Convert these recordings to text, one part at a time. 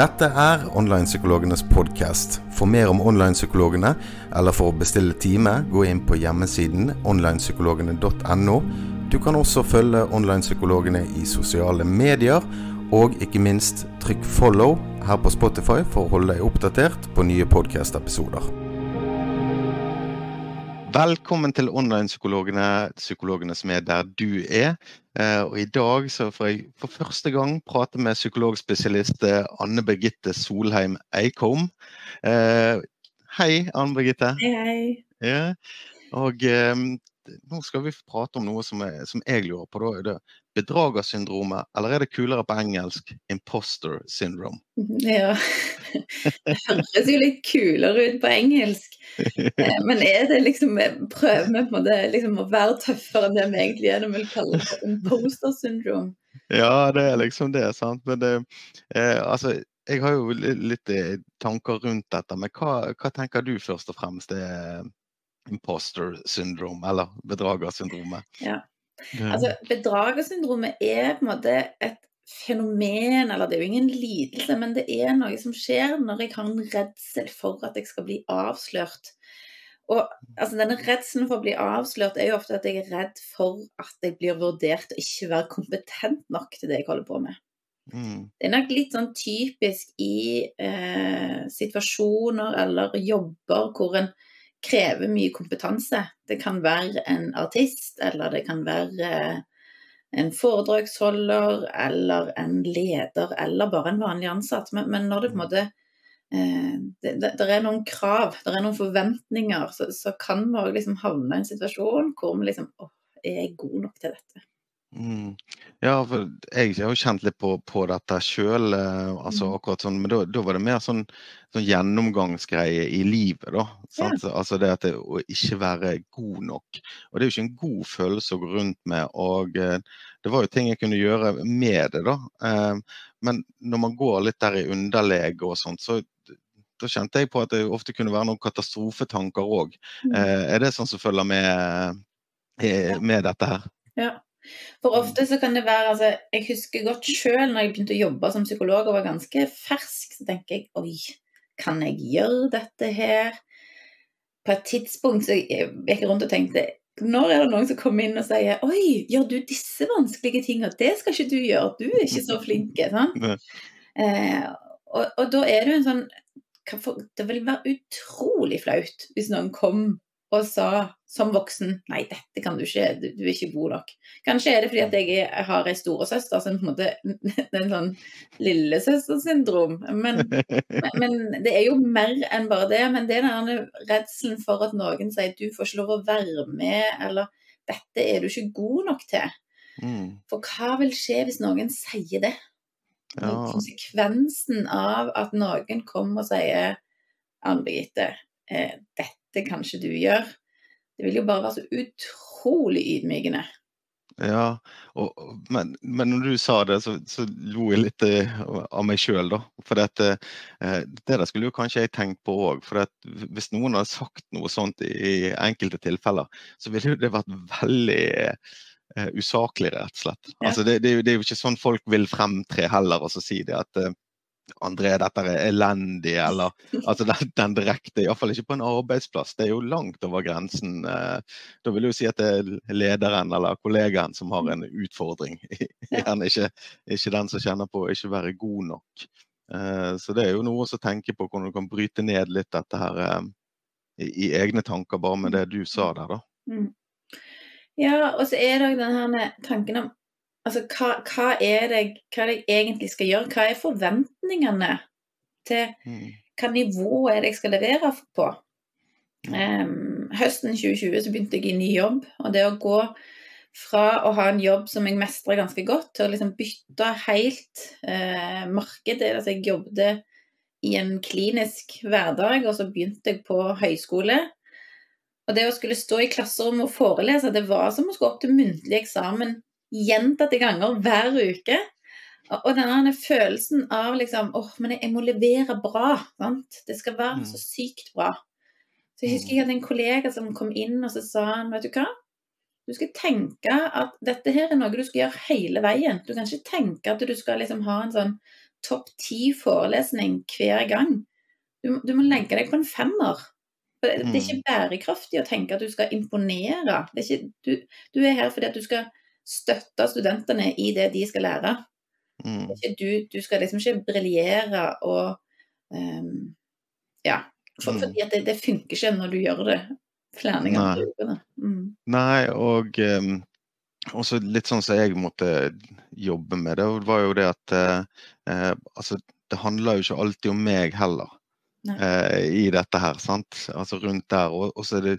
Dette er Onlinepsykologenes podkast. For mer om online-psykologene, eller for å bestille time, gå inn på hjemmesiden onlinepsykologene.no. Du kan også følge online-psykologene i sosiale medier, og ikke minst trykk 'follow' her på Spotify for å holde deg oppdatert på nye podkast-episoder. Velkommen til Online-psykologene, psykologene som er der du er. Eh, og I dag så får jeg for første gang prate med psykologspesialist eh, Anne Birgitte Solheim Eikholm. Eh, hei, Anne Birgitte. Hei, hei. Ja. Og nå skal vi prate om noe som, er, som jeg lurer på. Da. Er det bedragersyndromet, eller er det kulere på engelsk imposter syndrome? Ja, det høres jo litt kulere ut på engelsk. Eh, men er det liksom Prøver vi på en måte liksom å være tøffere enn det vi egentlig er når vi kaller det imposter syndrome? Ja, det er liksom det, sant. Men det, eh, altså, jeg har jo litt eh, tanker rundt dette. Men hva, hva tenker du først og fremst er imposter syndrome, eller bedragersyndromet. Ja. Altså, bedragersyndromet er på en måte et fenomen, eller det er jo ingen lidelse, men det er noe som skjer når jeg har en redsel for at jeg skal bli avslørt. Og altså, Denne redselen for å bli avslørt er jo ofte at jeg er redd for at jeg blir vurdert å ikke være kompetent nok til det jeg holder på med. Mm. Det er nok litt sånn typisk i eh, situasjoner eller jobber hvor en krever mye kompetanse. Det kan være en artist, eller det kan være eh, en foredragsholder, eller en leder, eller bare en vanlig ansatt. Men, men når det på en måte eh, det, det, det, er noen krav, det er noen forventninger, så, så kan vi liksom havne i en situasjon hvor vi liksom Å, er jeg god nok til dette? Mm. Ja, for jeg har jo kjent litt på, på dette sjøl. Eh, altså mm. akkurat sånn, men da, var det mer sånn, sånn, gjennomgangsgreie i livet. da, ja. Altså det at det, å ikke være god nok. Og det er jo ikke en god følelse å gå rundt med. og eh, Det var jo ting jeg kunne gjøre med det. da, eh, Men når man går litt der i underlege og sånt, så da kjente jeg på at det ofte kunne være noen katastrofetanker òg. Mm. Er det sånn som følger med, med dette her? Ja. For ofte så kan det være altså, Jeg husker godt sjøl når jeg begynte å jobbe som psykolog og var ganske fersk, så tenker jeg oi, kan jeg gjøre dette her? På et tidspunkt så gikk jeg rundt og tenkte når er det noen som kommer inn og sier Oi, gjør du disse vanskelige tingene? Det skal ikke du gjøre, du er ikke så flink. Eh, og, og, da er det jo en sånn Det vil være utrolig flaut hvis noen kom og sa som voksen nei, dette kan du ikke, du, du er ikke god nok. Kanskje er det fordi at jeg, har ei storesøster som på en måte det er en sånn lillesøstersyndrom. Men, men, men, det er jo mer enn bare det. Men det er den redselen for at noen sier du får ikke lov å være med, eller dette er du ikke god nok til. Mm. For hva vil skje hvis noen sier det? Ja. Konsekvensen av at noen kommer og sier Anne Birgitte, eh, dette det kan ikke du gjøre. Det vil jo bare være så utrolig ydmykende. Ja, og, men, men, når du sa det, så, så lo jeg litt eh, av meg sjøl, da. For dette, eh, det der skulle jo kanskje jeg tenkt på òg. For hvis noen hadde sagt noe sånt i, enkelte tilfeller, så ville det vært veldig uh, usaklig, rett og slett. Ja. Altså, det, det, det, er jo ikke sånn folk vil fremtre heller, og så si det at uh, André, dette er elendig, eller altså den, den direkte Iallfall ikke på en arbeidsplass. Det er jo langt over grensen. Eh, da vil du si at det er lederen eller kollegaen som har en utfordring. Gjerne ikke, ikke den som kjenner på å ikke være god nok. Eh, så det er jo noe å tenke på hvordan du kan bryte ned litt dette her eh, i egne tanker, bare med det du sa der, da. Mm. Ja, og så er det denne tanken om Altså, hva, hva, er det, hva, er det, jeg egentlig skal gjøre? Hva er forventningene til mm. hva nivå er det jeg skal levere på? Um, høsten 2020 så begynte jeg i ny jobb, og det å gå fra å ha en jobb som jeg mestrer ganske godt, til å liksom bytte helt eh, marked Altså jeg jobbet i en klinisk hverdag, og så begynte jeg på høyskole. Og det å skulle stå i klasserommet og forelese, det var som å skulle opp til muntlig eksamen gjentatte ganger hver uke. Og denne følelsen av liksom åh, men jeg må levere bra. Sant? Det skal være så mm. sykt bra. Så jeg husker jeg hadde en kollega som kom inn og så sa han, vet du hva. Du skal tenke at dette her er noe du skal gjøre hele veien. Du kan ikke tenke at du skal liksom ha en sånn topp ti forelesning hver gang. Du, du, må legge deg på en femmer. Det er ikke mm. bærekraftig å tenke at du skal imponere. Er ikke, du, du, er her fordi at du skal støtte studentene i det de skal lære. Mm. Du, du, skal liksom ikke briljere og um, Ja. For, mm. fordi det, det, funker ikke når du gjør det flere ganger i ukene. Mm. Nei, og um, også litt sånn som jeg måtte jobbe med det, var jo det at uh, altså, det handler jo ikke alltid om meg heller Uh, i dette her. sant? Altså rundt der. Og så er det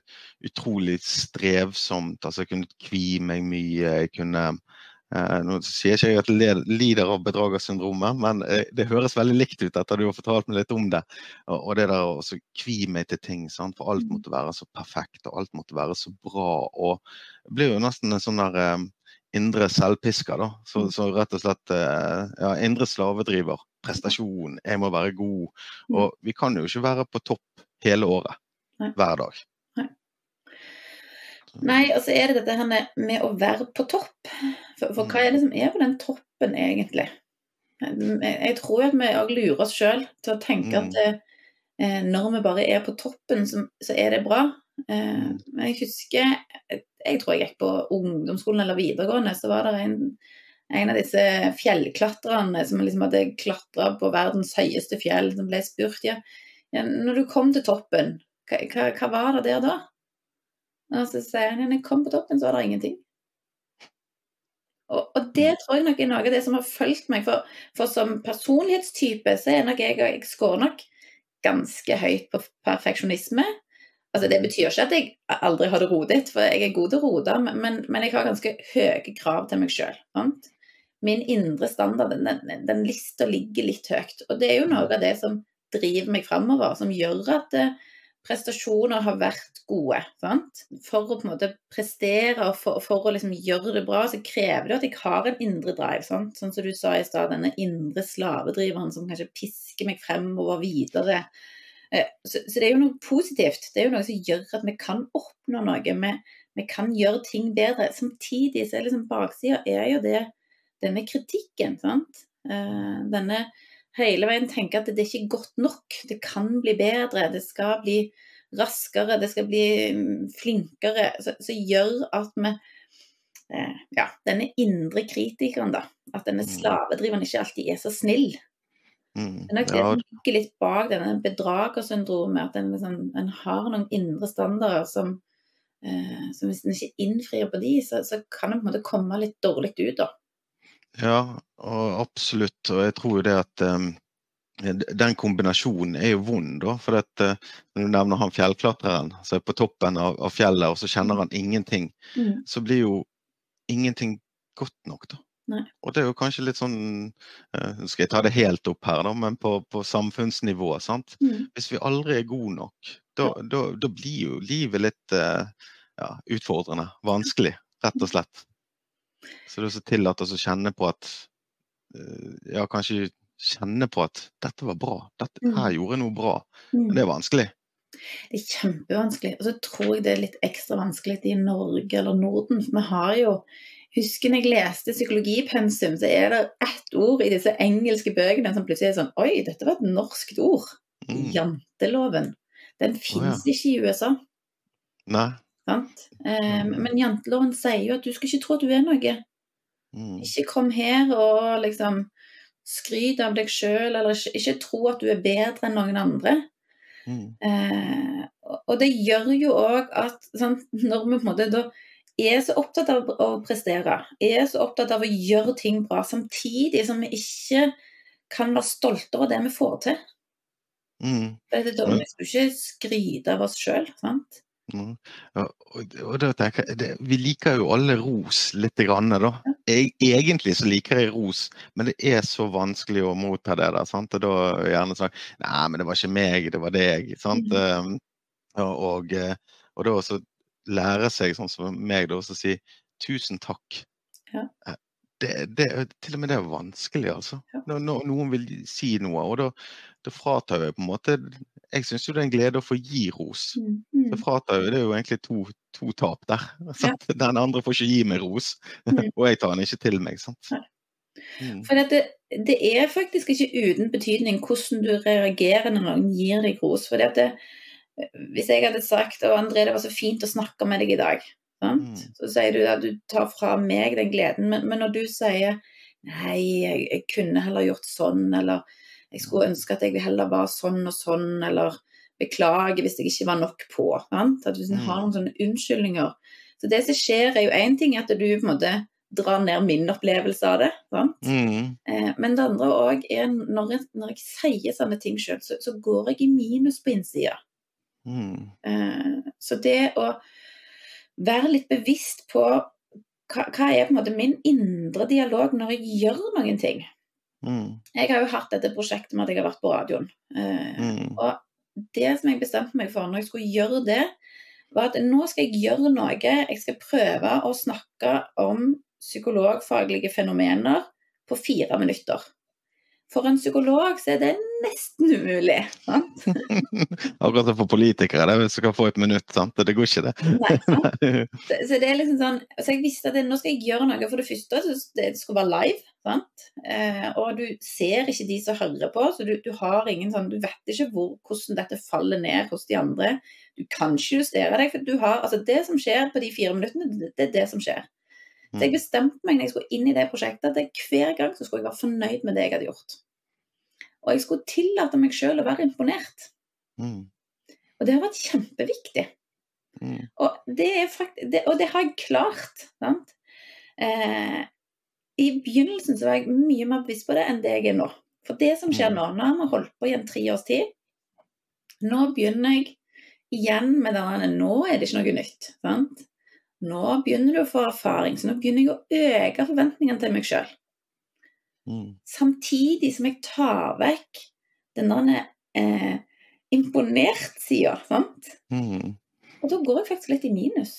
utrolig strevsomt. altså Jeg kunne kvie meg mye. jeg kunne Nå sier ikke jeg at jeg lider av bedragersyndromet, men eh, det høres veldig likt ut etter du har fortalt meg litt om det. Og, det der å kvi meg til ting. sant? For alt mm. måtte være så perfekt, og alt måtte være så bra. og Det blir jo nesten en sånn der eh, indre selvpisker, da. Så, mm. så, rett og slett eh, ja, indre slavedriver prestasjon, jeg må være god. Mm. Og vi kan jo ikke være på topp hele året. Hver dag. Nei. Og så er det dette her med å være på topp. For, for hva er det som er på den toppen, egentlig? Jeg tror at vi òg lurer oss sjøl til å tenke at mm. eh, når vi bare er på toppen, så, så er det bra. Eh, mm. jeg husker Jeg tror jeg gikk på ungdomsskolen eller videregående, så var det en en av disse fjellklatrerne som liksom hadde klatra på verdens høyeste fjell, som ble spurt ja, ja når du kom til toppen, hva, hva, hva var det der da? Og så sier han ja, jeg kom på toppen, så var det ingenting. Og, og, det tror jeg nok er noe av det som har fulgt meg. For, for som personlighetstype så er nok jeg og Jeg skårer nok ganske høyt på perfeksjonisme. Altså, det betyr ikke at jeg aldri har det rodet, for jeg er god til å rote, men, men, jeg har ganske høye krav til meg sjøl min indre standard, den, den lista ligger litt høyt. Og det er jo noe av det som driver meg framover, som gjør at eh, prestasjoner har vært gode. Sant? For å på en måte prestere og for, for å liksom gjøre det bra, så krever det at jeg har en indre drive. Sant? Sånn som du sa i stad, denne indre slavedriveren som kanskje pisker meg fremover videre. Eh, så, så, det er jo noe positivt. Det er jo noe som gjør at vi kan oppnå noe. Vi, vi kan gjøre ting bedre. Samtidig så er liksom baksida er jo det denne kritikken. sant? Eh, denne hele veien tenker at det er ikke godt nok. Det kan bli bedre, det skal bli raskere, det skal bli flinkere. flinkere. så gjør at vi eh, Ja, denne indre kritikeren, da. At denne mm. slavedriveren ikke alltid er så snill. Mm, det er nok det som ligger litt bak denne bedragersyndromet. At en, liksom, en, har noen indre standarder som, eh, som hvis en ikke innfrir på de, så, så kan en på en måte komme litt dårlig ut. da. Ja, absolutt. Og jeg tror jo det at um, den kombinasjonen er jo vond, da. For at, uh, når du nevner han fjellklatreren som er på toppen av, av, fjellet, og så kjenner han ingenting, mm. så blir jo ingenting godt nok, da. Nei. Og det er jo kanskje litt sånn uh, skal jeg ta det helt opp her, da, men på, på samfunnsnivå. sant? Mm. Hvis vi aldri er gode nok, da, da, da blir jo livet litt uh, ja, utfordrende. Vanskelig, rett og slett. Så det er så tillatt å kjenne på at eh, Ja, kanskje kjenne på at dette var bra. Dette mm. her gjorde noe bra. Men det er mm. vanskelig. Det er kjempevanskelig. Og så tror jeg det er litt ekstra vanskelig i Norge eller Norden. For vi har jo Husker jeg leste psykologipensum, så er det ett ord i disse engelske bøkene som plutselig er sånn Oi, dette var et norskt ord. Mm. Janteloven. Den fins oh, ja. ikke i USA. Nei. Um, men janteloven sier jo at du skal ikke tro at du er noe. Mm. Ikke kom her og liksom skryt av deg sjøl, eller ikke, ikke, tro at du er bedre enn noen andre. Mm. Eh, og det gjør jo òg at sant, når vi på en måte da er så opptatt av å prestere, er så opptatt av å gjøre ting bra, samtidig som vi ikke kan være stolte over det vi får til. Mm. Det, da, vi skal ikke skryte av oss sjøl, sant. Mm. Og da tenker jeg, det, Vi liker jo alle ros litt. Grann, da. Jeg, egentlig så liker jeg ros, men det er så vanskelig å motta det. der, sant? Og da gjerne sånn Nei, men det var ikke meg, det var deg. sant? Mm. Og, og, eh, og, da også lære seg, sånn som meg, da, å si tusen takk. Ja. Eh, det, det, til og med det er vanskelig, altså. Når, når noen vil si noe. Og da, da fratar jeg på en måte Jeg syns jo det er en glede å få gi ros. Mm. Mm. Så fratar det er jo egentlig to, to tap der. Ja. Den andre får ikke gi meg ros, mm. og jeg tar den ikke til meg. sant? Mm. For det, det er faktisk ikke uten betydning hvordan du reagerer når noen gir deg ros. For det, hvis jeg hadde sagt å André, det var så fint å snakke med deg i dag, sant? Så sier du at du tar fra meg den gleden. Men, men når du sier nei, jeg, jeg kunne heller gjort sånn, eller jeg skulle ønske at jeg heller var sånn og sånn, eller beklage hvis jeg ikke var nok på. Sant? At du Mm. har noen sånne unnskyldninger. Så det som skjer, er jo én ting at du på en måte drar ned min opplevelse av det. Mm. Eh, men det andre òg er når jeg, når jeg sier sånne ting sjøl, så, så går jeg i minus på innsida. Mm. Eh, så det å være litt bevisst på hva, hva er på en måte min indre dialog når jeg gjør noen ting. Mm. Jeg har jo hatt dette prosjektet med at jeg har vært på radioen. Eh, Mm. og det som jeg bestemte meg for når jeg skulle gjøre det, var at nå skal jeg gjøre noe. Jeg skal prøve å snakke om psykologfaglige fenomener på fire minutter. For en psykolog så er det nesten umulig. Sant? Akkurat som for politikere, det, hvis du kan få et minutt. Sant? Det går ikke, det. Nei, sant? Så, så det er liksom sånn Så jeg visste at det, nå skal jeg gjøre noe. For det første, så det skal være live. Sant? Eh, og du ser ikke de som hører på, så du, du har ingen sånn Du vet ikke hvor, hvordan dette faller ned hos de andre. Du kan ikke justere deg, for du har Altså, det som skjer på de fire minuttene, det, det er det som skjer. Så jeg bestemte meg når jeg skulle inn i det prosjektet, at hver gang så skulle jeg være fornøyd med det jeg hadde gjort. Og jeg skulle tillate meg sjøl å være imponert. Mm. Og det har vært kjempeviktig. Mm. Og det, fakt det, og det har jeg klart. Sant? Eh, I begynnelsen så var jeg mye mer bevisst på det enn det jeg er nå. For det som skjer Mm. nå, nå har vi holdt på i en tre års tid, nå begynner jeg igjen med denne Nå er det ikke noe nytt. Sant? Nå begynner du å få erfaring, så nå begynner jeg å øke forventningene til meg sjøl. Mm. Samtidig som jeg tar vekk den der eh, imponert-sida. Sant? Mm. Og da går jeg faktisk litt i minus.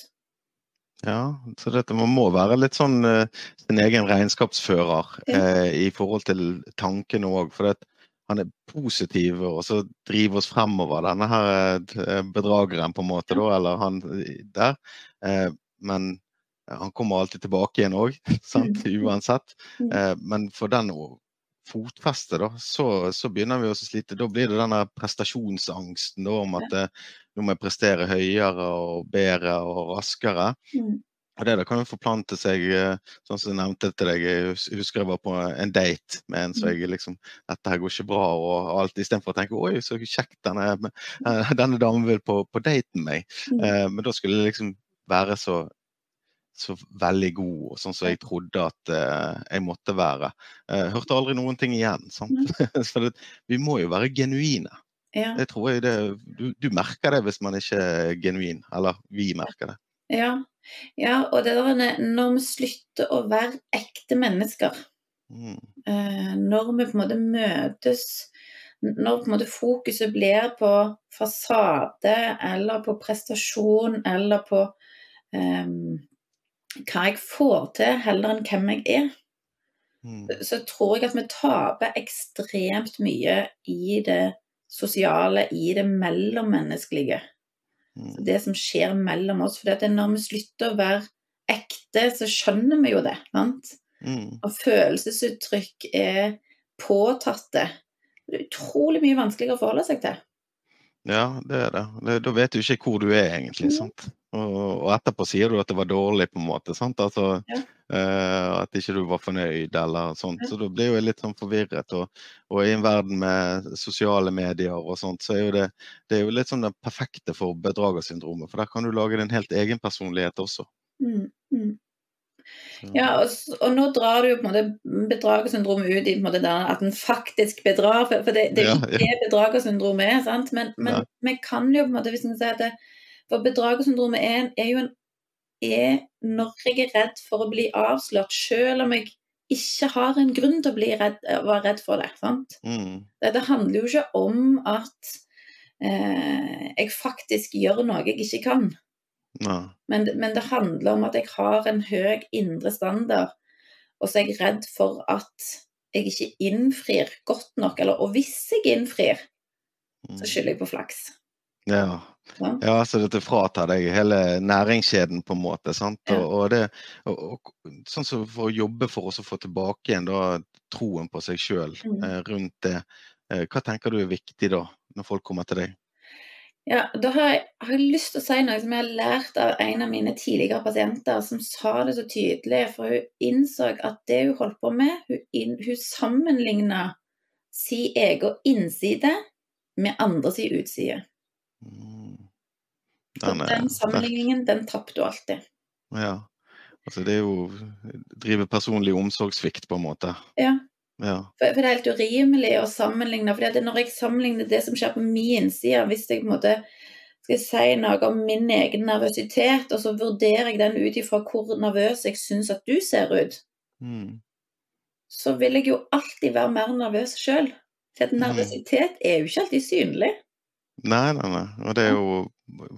Ja, så dette, man må være litt sånn eh, sin egen regnskapsfører Ja. eh, i forhold til tankene òg. For det, han er positiv og så driver oss fremover, denne her eh, bedrageren, på en måte, da, eller han der. Eh, men han kommer alltid tilbake igjen òg, uansett. Mm. Eh, men for den å fotfeste, da, så, så begynner vi å slite. Da blir det denne prestasjonsangsten da, om at eh, nå må jeg prestere høyere og bedre og raskere. Mm. Og det det kan jo forplante seg, eh, sånn som jeg nevnte til deg. Jeg husker jeg var på en date med en som Mm. jeg liksom Dette her går ikke bra, og alt. Istedenfor å tenke oi, så kjekt denne, eh, denne damen vil på, på date med meg. Mm. Eh, men da skulle jeg liksom være så så veldig god, og sånn som jeg trodde at uh, jeg måtte være. Uh, hørte aldri noen ting igjen. Sant? For det, vi må jo være genuine. Ja, Det tror jeg det, du, du merker det hvis man ikke er genuin. Eller vi merker det. ja. ja, og det er når vi slutter å være ekte mennesker, Mm. Uh, når vi på en måte møtes Når på en måte fokuset blir på fasade eller på prestasjon eller på hva jeg får til, heller enn hvem jeg er, Mm. så tror jeg at vi taper ekstremt mye i det sosiale, i det mellommenneskelige. Mm. Det som skjer mellom oss. For når vi slutter å være ekte, så skjønner vi jo det. Sant? Mm. Og følelsesuttrykk er påtatte. Det er utrolig mye vanskeligere å forholde seg til. Ja, det er det. Da vet du ikke hvor du er egentlig. Mhm. sant? Og, etterpå sier du at det var dårlig, på en måte. sant? Altså, Ja. eh, at ikke du var fornøyd eller sånt. Ja. Så da blir jeg litt sånn forvirret. Og, og i en verden med sosiale medier og sånt, så er jo det, det er jo litt sånn det perfekte for bedragersyndromet. For der kan du lage din helt egen personlighet også. Mm, mm. Ja, og, og nå drar du jo på en måte bedragersyndromet ut i på en måte der at en faktisk bedrar, for, for det, det er Ja, ikke det bedragersyndromet er, sant? Men, men vi kan jo på en måte, hvis en sier at det, For bedragersyndromet er, er jo en er når jeg er redd for å bli avslørt, selv om jeg ikke har en grunn til å bli redd, være redd for det. sant? Mm, Det, det handler jo ikke om at eh, jeg faktisk gjør noe jeg ikke kan. Men, men det handler om at jeg har en høy indre standard, og så er jeg redd for at jeg ikke innfrir godt nok. Eller, og hvis jeg innfrir, Mm. så skylder jeg på flaks. Ja. Ja. ja, så dette fratar deg hele næringskjeden, på en måte. sant? Og, og det, og, sånn som For å jobbe for oss å få tilbake igjen da, troen på seg sjøl Mm. eh, rundt det, eh, hva tenker du er viktig da, når folk kommer til deg? Ja, da har jeg, har jeg lyst til å si noe som jeg har lært av en av mine tidligere pasienter, som sa det så tydelig. For hun innså at det hun holdt på med, hun, inn, hun sammenligna sin egen innside med andres utside. Mm. Den den sammenligningen, den tapte du alltid. Ja. Altså, det er jo drive personlig omsorgssvikt, på en måte. Ja, Ja. for, for det er helt urimelig å sammenligne. For når jeg sammenligner det som skjer på min side, hvis jeg på en måte skal si noe om min egen nervøsitet, og så vurderer jeg den ut ifra hvor nervøs jeg syns at du ser ut, Mm. så vil jeg jo alltid være mer nervøs sjøl. For Mm. nervøsitet er jo ikke alltid synlig. Nei, nei, nei. Og det er jo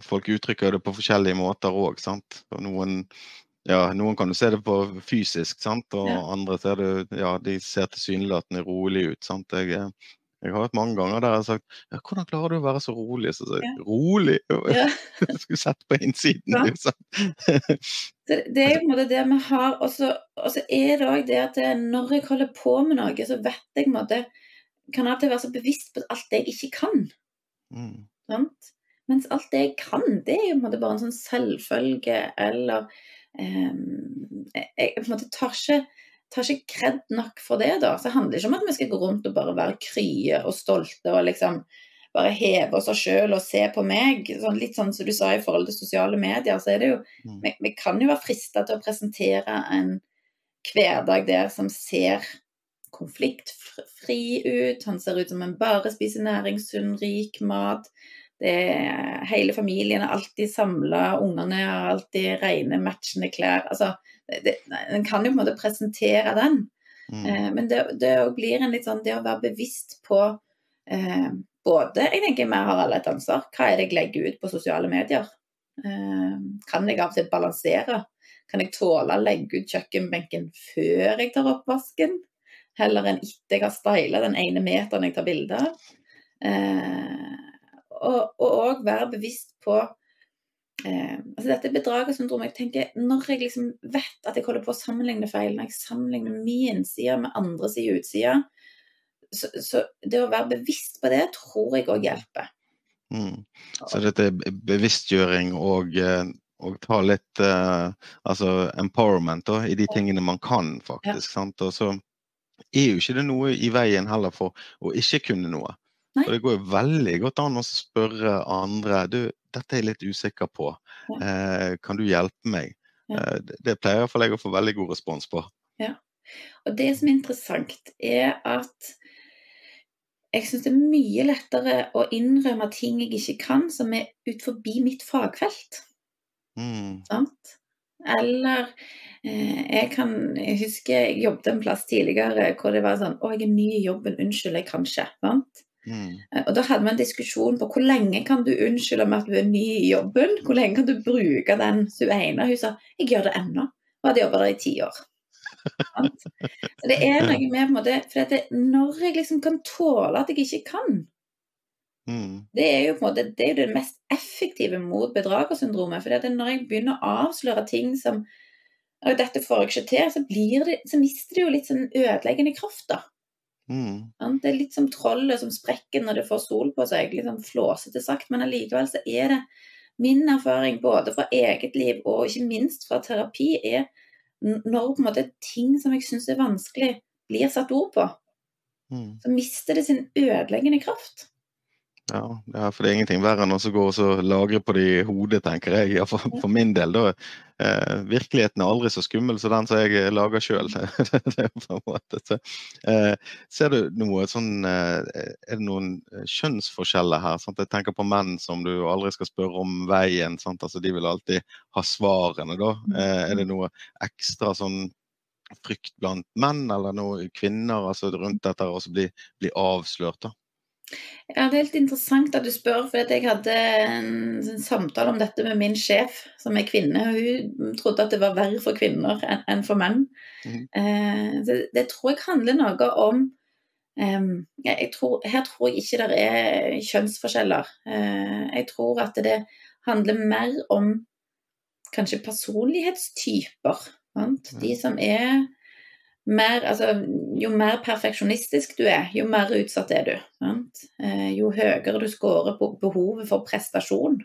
Folk uttrykker det på forskjellige måter òg, sant. Og noen ja, noen kan du se det på fysisk, sant. Og Ja. andre ser det Ja, de ser tilsynelatende rolig ut, sant. Jeg, jeg har hatt mange ganger der jeg har sagt ja, 'Hvordan klarer du å være så rolig?' Så sier jeg 'Rolig?' Ja. Skulle sett på innsiden, Ja. liksom. det, det er jo på en måte det vi har. Og så, er det òg det at når jeg holder på med noe, så vet jeg på en måte Kan av og til være så bevisst på alt jeg ikke kan. Mm. Sant? Mens alt det jeg kan, det er jo en bare en sånn selvfølge, eller um, jeg på en måte tar ikke, tar ikke kred nok for det, da. Så det handler ikke om at vi skal gå rundt og bare være krye og stolte og liksom bare heve oss sjøl og se på meg. Sånn, litt sånn som du sa i forhold til sosiale medier, så er det jo Mm. Vi, vi kan jo være frista til å presentere en hverdag der som ser konfliktfri ut. Han ser ut som en bare spiser næringssunn, rik mat. Det er, hele familien er alltid samla, ungene har alltid rene, matchende klær. Altså, det, en kan jo på en måte presentere den, Mm. eh, men det, det blir en litt sånn det å være bevisst på eh, både Jeg tenker vi har alle et ansvar. Hva er det jeg legger ut på sosiale medier? Eh, kan jeg av og til balansere? Kan jeg tåle å legge ut kjøkkenbenken før jeg tar oppvasken? Heller enn etter jeg har styla den ene meteren jeg tar bilde av. Eh, og òg være bevisst på eh, altså Dette bedragersyndromet jeg tenker, Når jeg liksom vet at jeg holder på å sammenligne feil, når jeg sammenligner min side med andres utside, så, så det å være bevisst på det, tror jeg òg hjelper. Mm. Så dette er bevisstgjøring og, eh, og ta litt eh, altså empowerment da, i de tingene man kan, faktisk. Sant? Og så er jo ikke det noe i veien heller for å ikke kunne noe. Nei. Og det går jo veldig godt an å spørre andre du, dette er jeg litt usikker på, Ja. eh, kan du hjelpe meg? Ja. Eh, det, det pleier iallfall jeg å få veldig god respons på. Ja. Og det som er interessant, er at jeg syns det er mye lettere å innrømme ting jeg ikke kan, som er ut forbi mitt fagfelt. Mm. Sant? Eller eh, jeg kan Jeg husker jeg jobbet en plass tidligere hvor det var sånn Å, jeg er ny i jobben, unnskyld, jeg kan ikke. Sant? Mm. Eh, Og da hadde vi en diskusjon på hvor lenge kan du unnskylde med at du er ny i jobben? Hvor lenge kan du bruke den som ene? Hun sa jeg gjør det ennå. Og hadde jobba der i ti år. Så det er noe med på en måte For når jeg liksom kan tåle at jeg ikke kan, Mm. det er jo på en måte det, er jo det mest effektive mot bedragersyndromet. For når jeg begynner å avsløre ting som og dette får jeg ikke til, så, blir det, så mister det jo litt sånn ødeleggende kraft, da. Mm. Det er litt som trollet som sprekker når det får sol på seg. Litt sånn flåsete sagt, men allikevel så er det min erfaring både fra eget liv og ikke minst fra terapi, er når på en måte ting som jeg syns er vanskelig, blir satt ord på, Mm. så mister det sin ødeleggende kraft. Ja, ja, for det er ingenting verre enn å så gå og så lagre på det i hodet, tenker jeg. Ja, for, for min del, da. Eh, virkeligheten er aldri så skummel som den som jeg eh, lager sjøl. eh, ser du noe sånn eh, Er det noen eh, kjønnsforskjeller her? Sant? Jeg tenker på menn som du aldri skal spørre om veien. Altså, de vil alltid ha svarene, da. Eh, er det noe ekstra sånn frykt blant menn eller noe kvinner altså rundt dette å bli, bli avslørt? da? Ja, Det er helt interessant at du spør, for at jeg hadde en, en samtale om dette med min sjef, som er kvinne. og Hun trodde at det var verre for kvinner enn en for menn. Mm. Eh, det, det tror jeg handler noe om eh, jeg tror, her tror jeg ikke det er kjønnsforskjeller. Eh, jeg tror at det handler mer om kanskje personlighetstyper. Sant? De som er mer Altså, jo mer perfeksjonistisk du er, jo mer utsatt er du. Sant? Uh, jo høyere du scorer på behovet for prestasjon.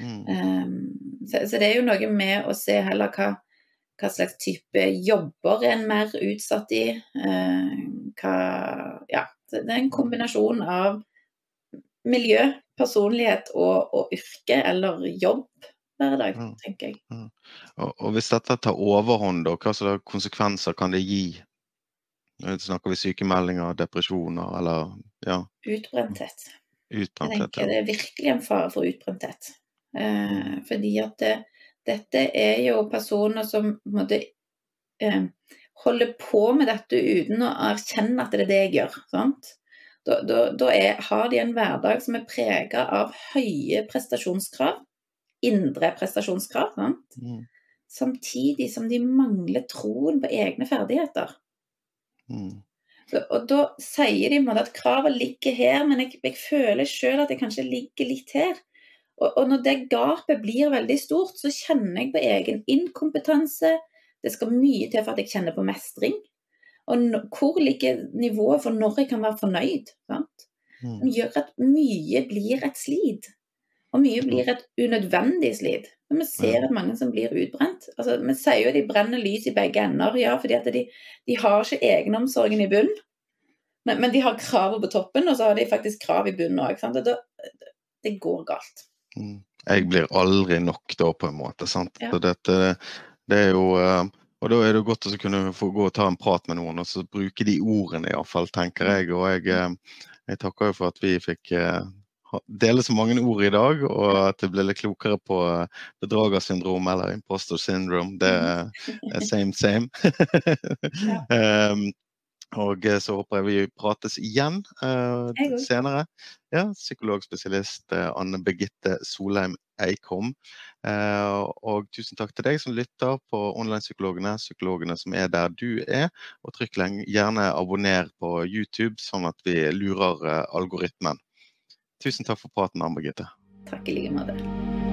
Mm. Um, så, så, det er jo noe med å se heller hva hva slags type jobber er en mer utsatt i. Uh, hva, ja, det er en kombinasjon av miljø, personlighet og, og yrke eller jobb hver dag, mm. tenker jeg. Mm. Og, og, hvis dette tar overhånd, hva slags konsekvenser kan det gi? Snakker vi sykemeldinger, depresjoner eller ja? Utbrenthet. Utbrenthet jeg tenker det er virkelig en fare for utbrenthet. Eh, fordi at det, dette er jo personer som måte, eh, holder på med dette uten å erkjenne at det er det jeg gjør. Sant? Da, da, da er, har de en hverdag som er prega av høye prestasjonskrav, indre prestasjonskrav, mm. samtidig som de mangler troen på egne ferdigheter. Mm. Så, og da sier de at kravet ligger her, men jeg, jeg føler sjøl at jeg kanskje ligger litt her. Og, og, når det gapet blir veldig stort, så kjenner jeg på egen inkompetanse. Det skal mye til for at jeg kjenner på mestring. Og no, hvor ligger nivået for når jeg kan være fornøyd? Sant? Mm. Som gjør at mye blir et slit. Og mye blir et unødvendig slit. Vi ser at mange som blir utbrent. Altså, vi sier jo at de brenner lys i begge ender, ja, fordi at de, de har ikke egenomsorgen i bunnen. Men, men, de har kravet på toppen, og så har de faktisk krav i bunnen òg. Det, det går galt. Mm. Jeg blir aldri nok da, på en måte. sant? Ja. Så dette, det er jo eh, Og da er det godt å kunne få gå og ta en prat med noen og så bruke de ordene, iallfall, tenker jeg. Og jeg, eh, jeg takker jo for at vi fikk eh, dele så mange ord i dag, og at jeg ble litt klokere på bedragersyndrom eller imposter syndrome. Det er same, same. um, Og eh, så håper jeg vi prates igjen uh, senere. Ja, Psykologspesialist uh, Anne Birgitte Solheim Eikom. Uh, og tusen takk til deg som lytter på Online-psykologene, psykologene som er der du er. Og trykk gjerne abonner på YouTube, sånn at vi lurer algoritmen. Tusen takk for praten, Ann Birgitte. Takk i like måte.